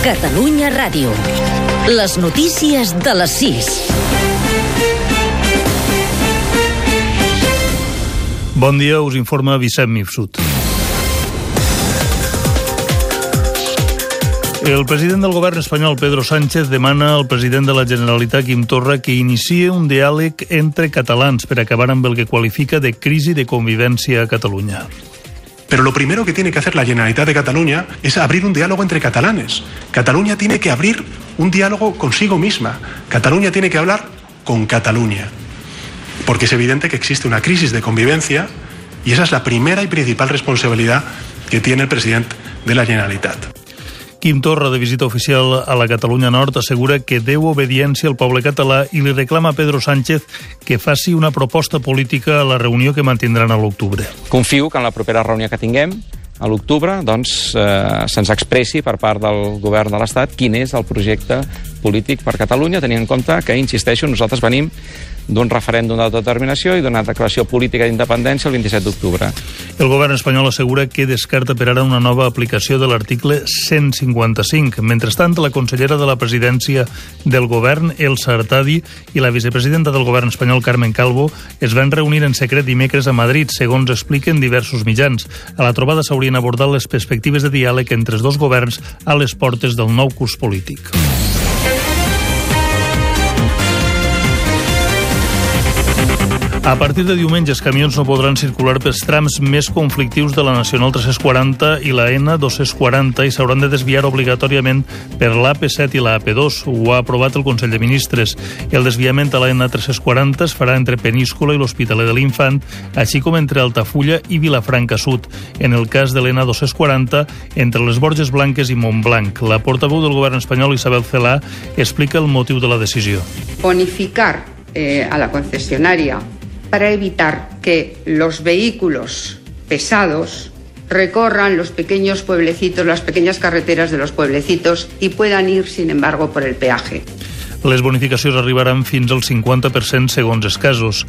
Catalunya Ràdio. Les notícies de les 6. Bon dia, us informa Vicent Mifsut. El president del govern espanyol, Pedro Sánchez, demana al president de la Generalitat, Quim Torra, que inicie un diàleg entre catalans per acabar amb el que qualifica de crisi de convivència a Catalunya. Pero lo primero que tiene que hacer la Generalitat de Cataluña es abrir un diálogo entre catalanes. Cataluña tiene que abrir un diálogo consigo misma. Cataluña tiene que hablar con Cataluña. Porque es evidente que existe una crisis de convivencia y esa es la primera y principal responsabilidad que tiene el presidente de la Generalitat. Quim Torra, de visita oficial a la Catalunya Nord, assegura que deu obediència al poble català i li reclama a Pedro Sánchez que faci una proposta política a la reunió que mantindran a l'octubre. Confio que en la propera reunió que tinguem a l'octubre doncs, eh, se'ns expressi per part del govern de l'Estat quin és el projecte polític per Catalunya, tenint en compte que, insisteixo, nosaltres venim d'un referèndum d'autodeterminació i d'una declaració política d'independència el 27 d'octubre. El govern espanyol assegura que descarta per ara una nova aplicació de l'article 155. Mentrestant, la consellera de la presidència del govern, Elsa Artadi, i la vicepresidenta del govern espanyol, Carmen Calvo, es van reunir en secret dimecres a Madrid, segons expliquen diversos mitjans. A la trobada s'haurien abordat les perspectives de diàleg entre els dos governs a les portes del nou curs polític. A partir de diumenge, els camions no podran circular pels trams més conflictius de la Nacional 340 i la N240 i s'hauran de desviar obligatòriament per l'AP7 i la AP2. Ho ha aprovat el Consell de Ministres. El desviament a la N340 es farà entre Peníscola i l'Hospitalet de l'Infant, així com entre Altafulla i Vilafranca Sud. En el cas de l'N240, entre les Borges Blanques i Montblanc. La portaveu del govern espanyol, Isabel Celà, explica el motiu de la decisió. Bonificar eh, a la concesionaria para evitar que los vehículos pesados recorran los pequeños pueblecitos, las pequeñas carreteras de los pueblecitos y puedan ir, sin embargo, por el peaje. Les bonificacions arribaran fins al 50% segons els casos.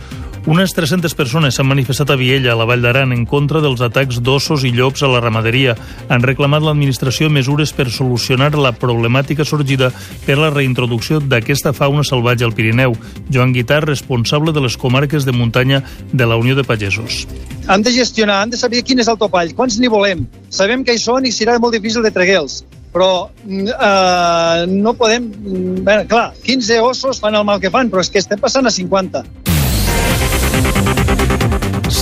Unes 300 persones s'han manifestat a Viella, a la Vall d'Aran, en contra dels atacs d'ossos i llops a la ramaderia. Han reclamat l'administració mesures per solucionar la problemàtica sorgida per la reintroducció d'aquesta fauna salvatge al Pirineu. Joan Guitar, responsable de les comarques de muntanya de la Unió de Pagesos. Han de gestionar, han de saber quin és el topall, quants n'hi volem. Sabem que hi són i serà molt difícil de treguer-los però eh, no podem... Bé, clar, 15 ossos fan el mal que fan, però és que estem passant a 50.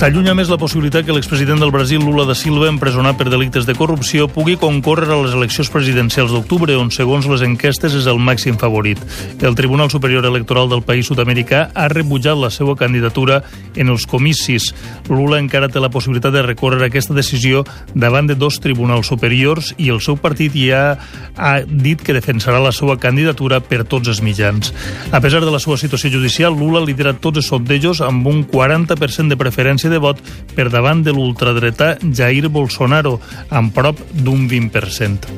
S'allunya més la possibilitat que l'expresident del Brasil, Lula da Silva, empresonat per delictes de corrupció, pugui concórrer a les eleccions presidencials d'octubre, on, segons les enquestes, és el màxim favorit. El Tribunal Superior Electoral del país sud-americà ha rebutjat la seva candidatura en els comicis. Lula encara té la possibilitat de recórrer aquesta decisió davant de dos tribunals superiors i el seu partit ja ha dit que defensarà la seva candidatura per tots els mitjans. A pesar de la seva situació judicial, Lula lidera tots els sondejos amb un 40% de preferència de vot per davant de l'ultradretà Jair Bolsonaro, amb prop d'un 20%.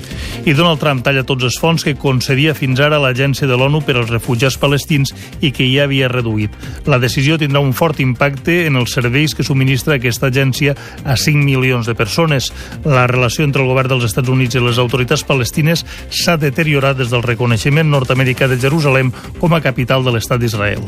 I Donald Trump talla tots els fons que concedia fins ara l'Agència de l'ONU per als refugiats palestins i que ja havia reduït. La decisió tindrà un fort impacte en els serveis que subministra aquesta agència a 5 milions de persones. La relació entre el govern dels Estats Units i les autoritats palestines s'ha deteriorat des del reconeixement nord-americà de Jerusalem com a capital de l'estat d'Israel.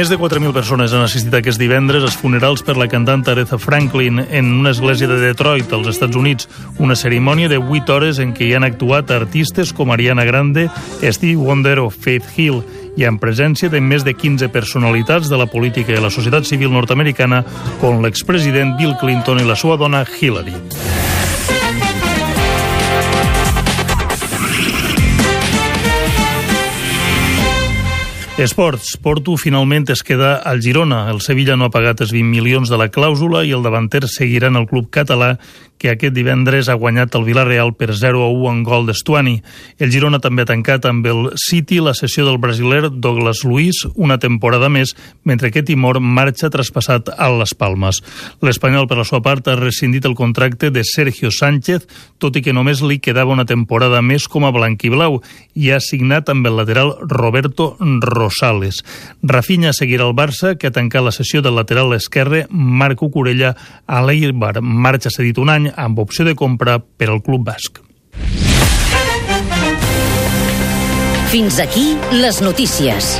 Més de 4.000 persones han assistit aquest divendres als funerals per la cantant Aretha Franklin en una església de Detroit, als Estats Units. Una cerimònia de 8 hores en què hi han actuat artistes com Ariana Grande, Steve Wonder o Faith Hill i en presència de més de 15 personalitats de la política i la societat civil nord-americana com l'expresident Bill Clinton i la seva dona Hillary. Esports. Porto finalment es queda al Girona. El Sevilla no ha pagat els 20 milions de la clàusula i el davanter seguirà en el club català que aquest divendres ha guanyat el Villarreal per 0 a 1 en gol d'Estuani. El Girona també ha tancat amb el City la sessió del brasiler Douglas Luiz una temporada més, mentre que Timor marxa traspassat a les Palmes. L'Espanyol, per la sua part, ha rescindit el contracte de Sergio Sánchez, tot i que només li quedava una temporada més com a blanquiblau, i ha signat amb el lateral Roberto Rosales. Rafinha seguirà al Barça, que ha tancat la sessió del lateral esquerre Marco Curella a l'Eibar. Marxa cedit un any amb opció de compra per al club basc. Fins aquí les notícies.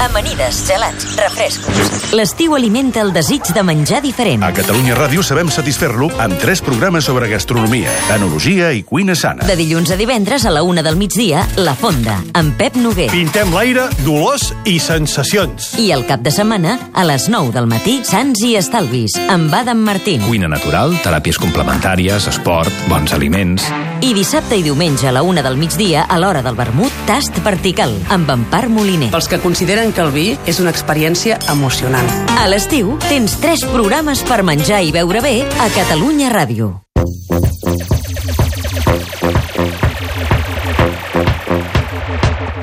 Amanides, gelats, refrescos. L'estiu alimenta el desig de menjar diferent. A Catalunya Ràdio sabem satisfer-lo amb tres programes sobre gastronomia, enologia i cuina sana. De dilluns a divendres a la una del migdia, La Fonda, amb Pep Noguer. Pintem l'aire, dolors i sensacions. I el cap de setmana, a les 9 del matí, Sants i Estalvis, amb Adam Martín. Cuina natural, teràpies complementàries, esport, bons aliments... I dissabte i diumenge a la una del migdia, a l'hora del vermut, Tast Vertical, amb Empar Moliner. Pels que consideren que el vi és una experiència emocionant. A l'estiu, tens tres programes per menjar i beure bé a Catalunya Ràdio.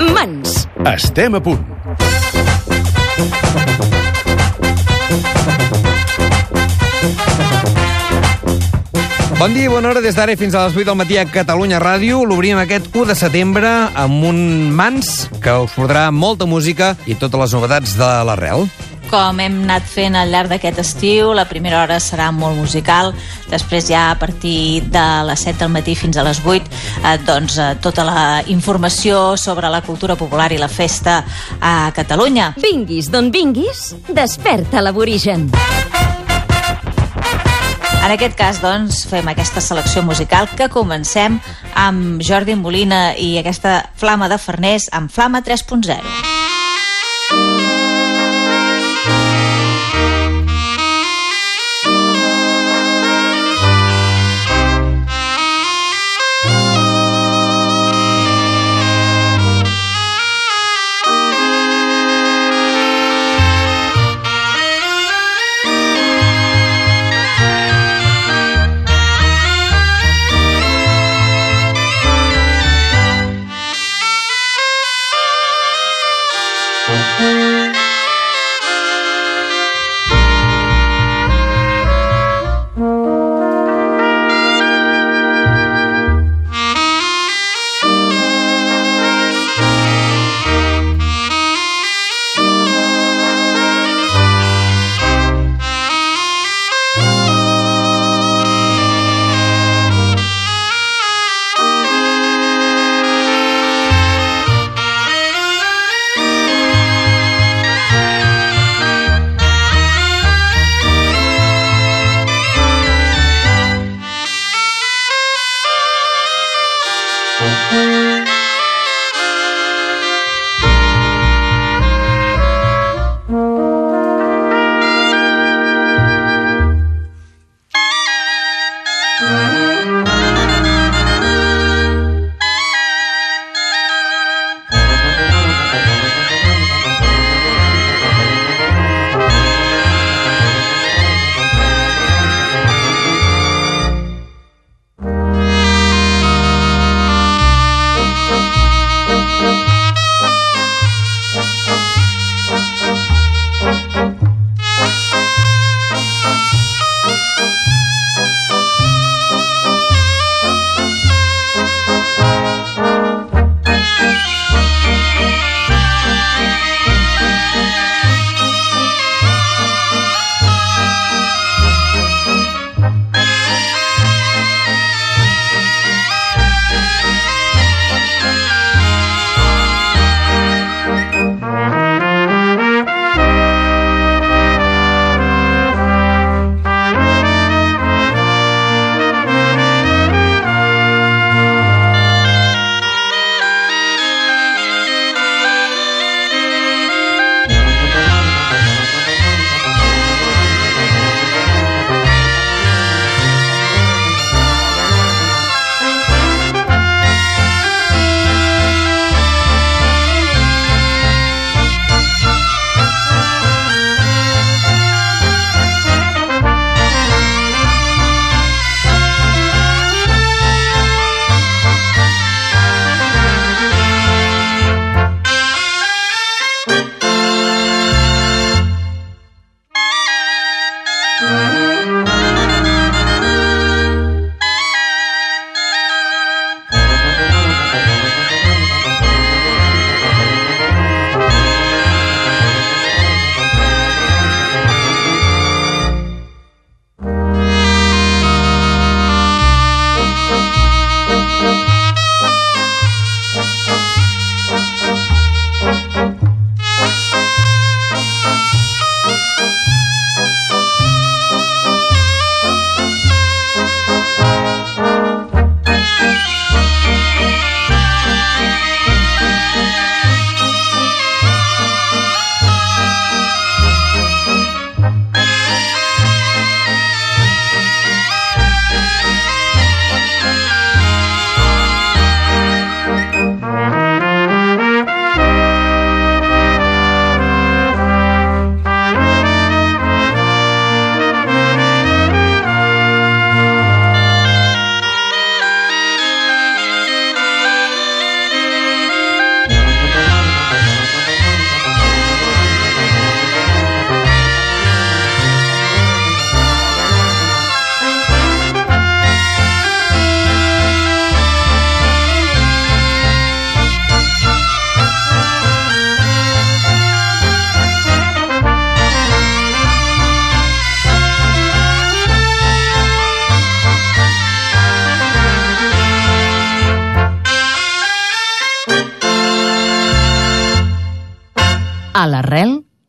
Mans. Estem a punt. Bon dia i bona hora des d'ara fins a les 8 del matí a Catalunya Ràdio. L'obrim aquest 1 de setembre amb un mans que us portarà molta música i totes les novetats de l'arrel. Com hem anat fent al llarg d'aquest estiu, la primera hora serà molt musical, després ja a partir de les 7 del matí fins a les 8, eh, doncs eh, tota la informació sobre la cultura popular i la festa a Catalunya. Vinguis d'on vinguis, desperta l'aborigen. En aquest cas, doncs, fem aquesta selecció musical que comencem amb Jordi Molina i aquesta Flama de Farners amb Flama 3.0.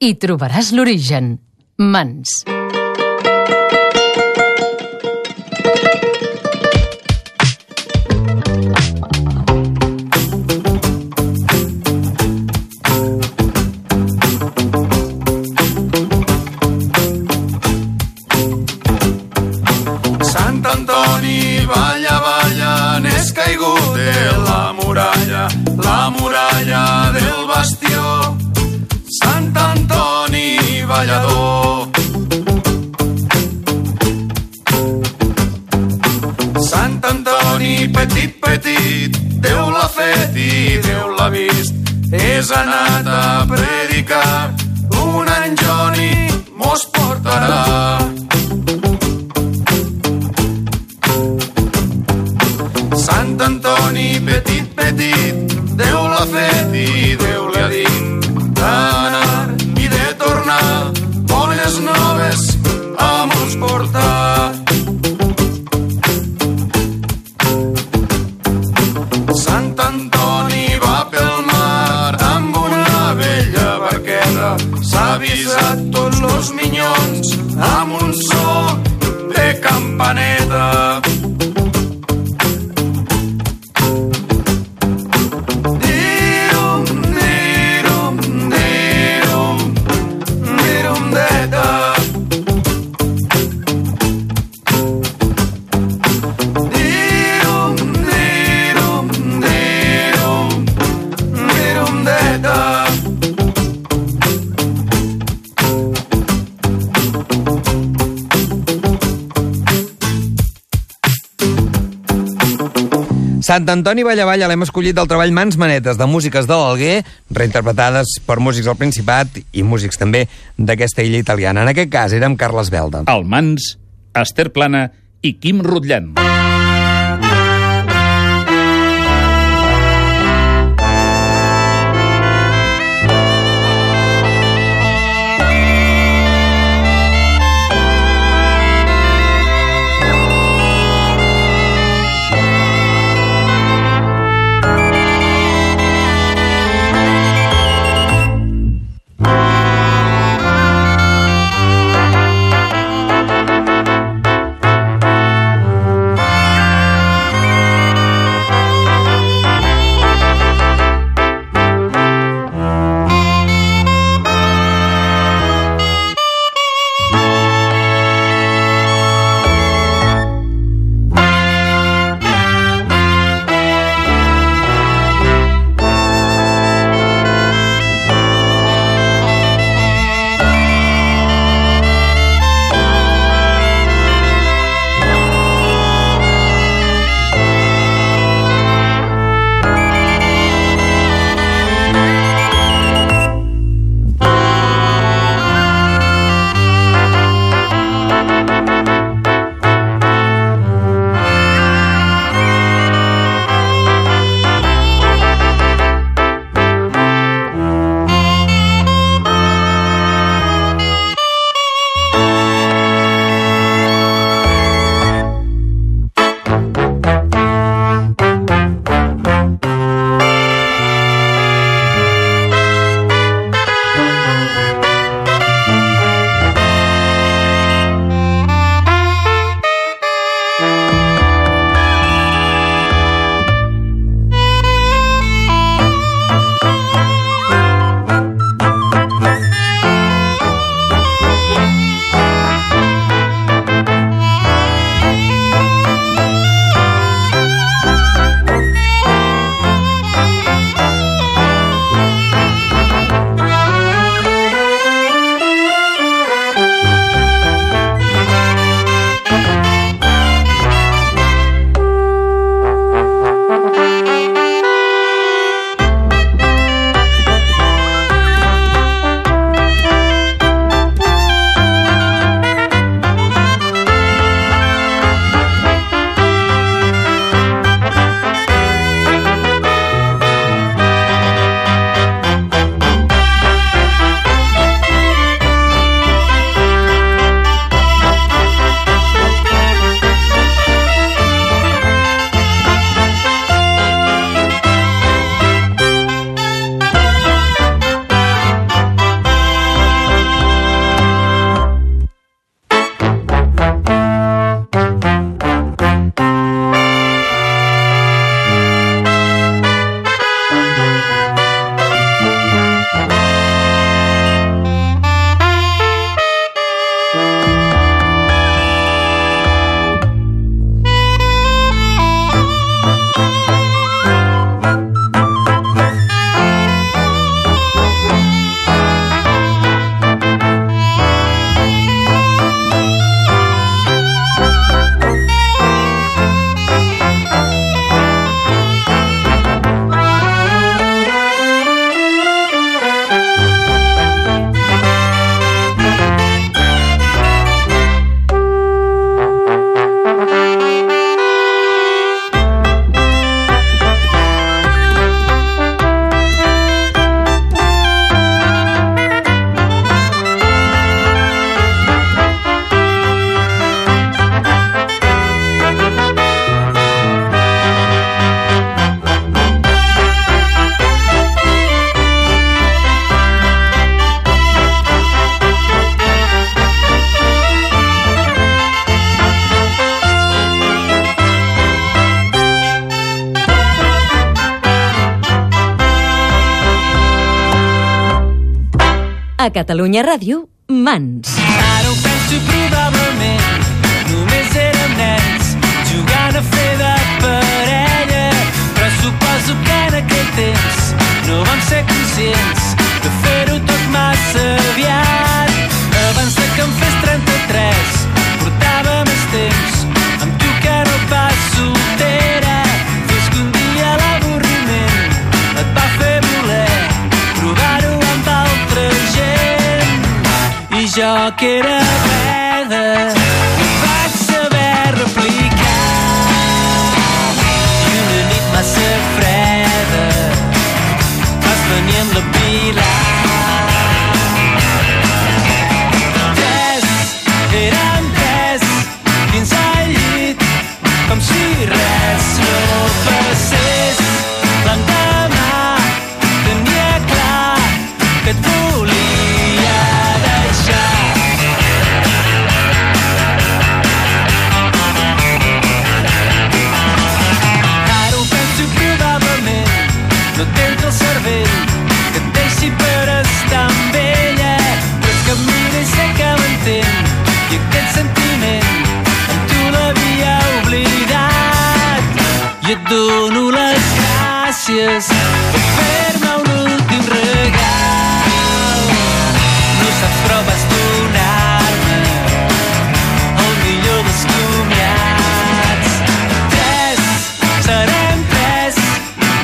hi trobaràs l'origen. Mans. És barqueta, s'ha avisat tots los minyons amb un so de campaneta. Sant Antoni Balla Balla l'hem escollit del treball Mans Manetes, de músiques de l'Alguer, reinterpretades per músics del Principat i músics també d'aquesta illa italiana. En aquest cas érem Carles Belda. El Mans, Esther Plana i Quim Rutllant. Catalunya Ràdio, Mans. Ara ho penso probablement. Només érem nens jugant a fer de parella. Però suposo que en aquell temps no vam ser conscients de fer-ho tot massa aviat i jo que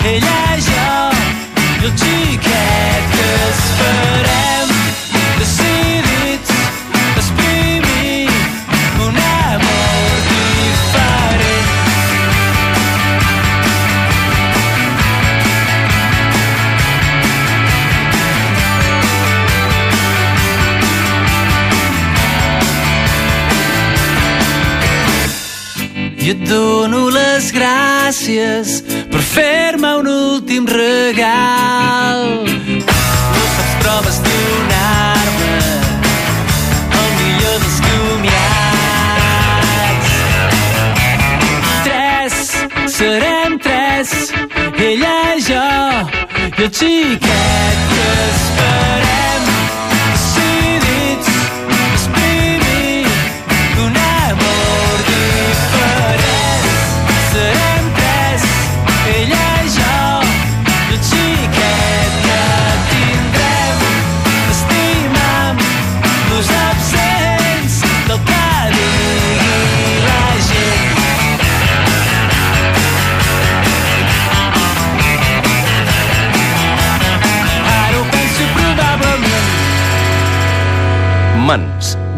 ella, jo i el xiquet que esperem decidits a exprimir un amor diferent i et dono les gràcies per fer-me un últim regal. No saps proves donar-me el millor dels comiats. Tres, serem tres, ella, jo i el xiquet que esperem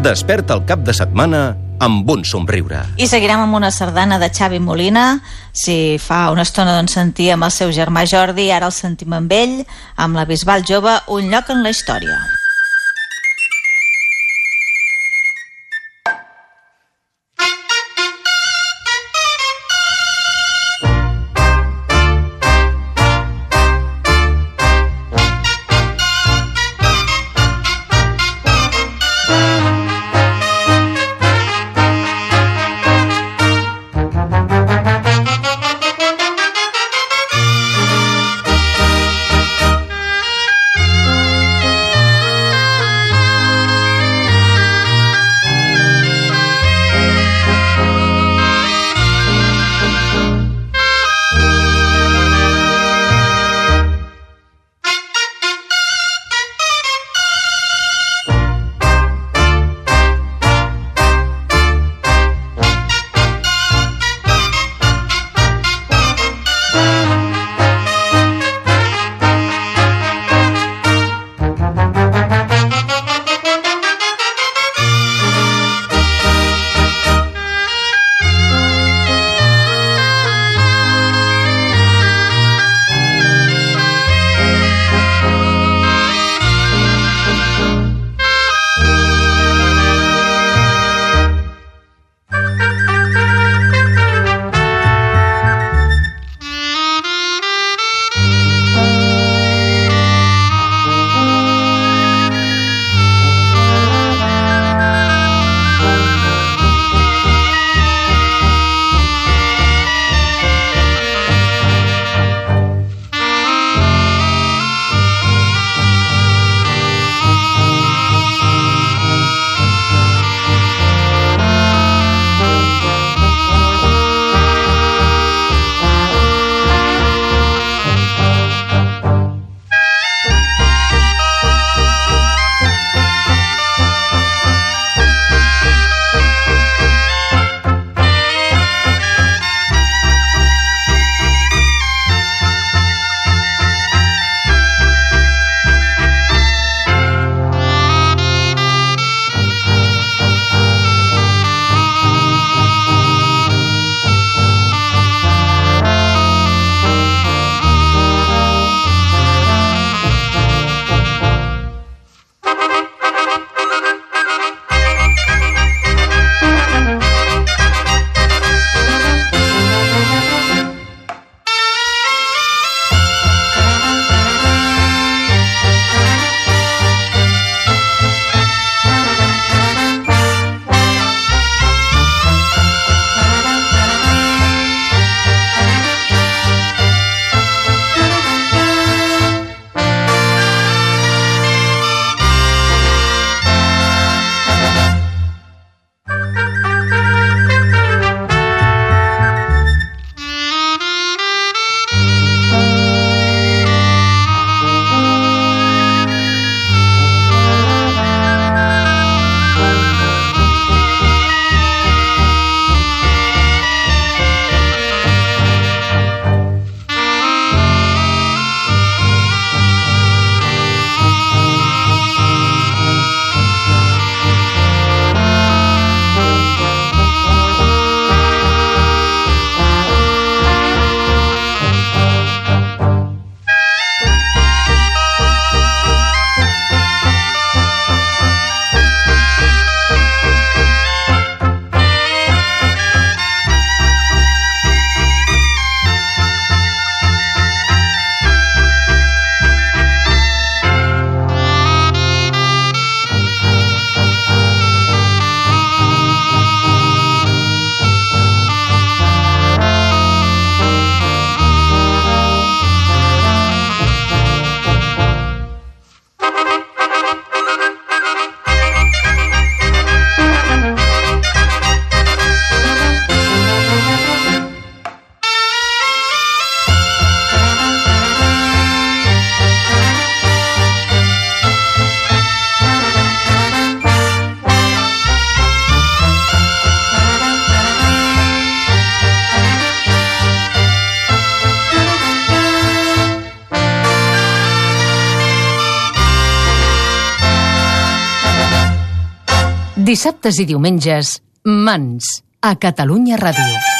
desperta el cap de setmana amb un somriure. I seguirem amb una sardana de Xavi Molina. Si fa una estona doncs, sentíem el seu germà Jordi, ara el sentim amb ell, amb la Bisbal Jove, un lloc en la història. Dissabtes i diumenges, Mans, a Catalunya Ràdio.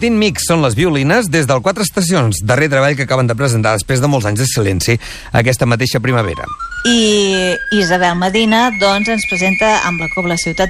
Botín Mix són les violines des del Quatre Estacions, darrer treball que acaben de presentar després de molts anys de silenci aquesta mateixa primavera. I Isabel Medina doncs, ens presenta amb la Cobla Ciutat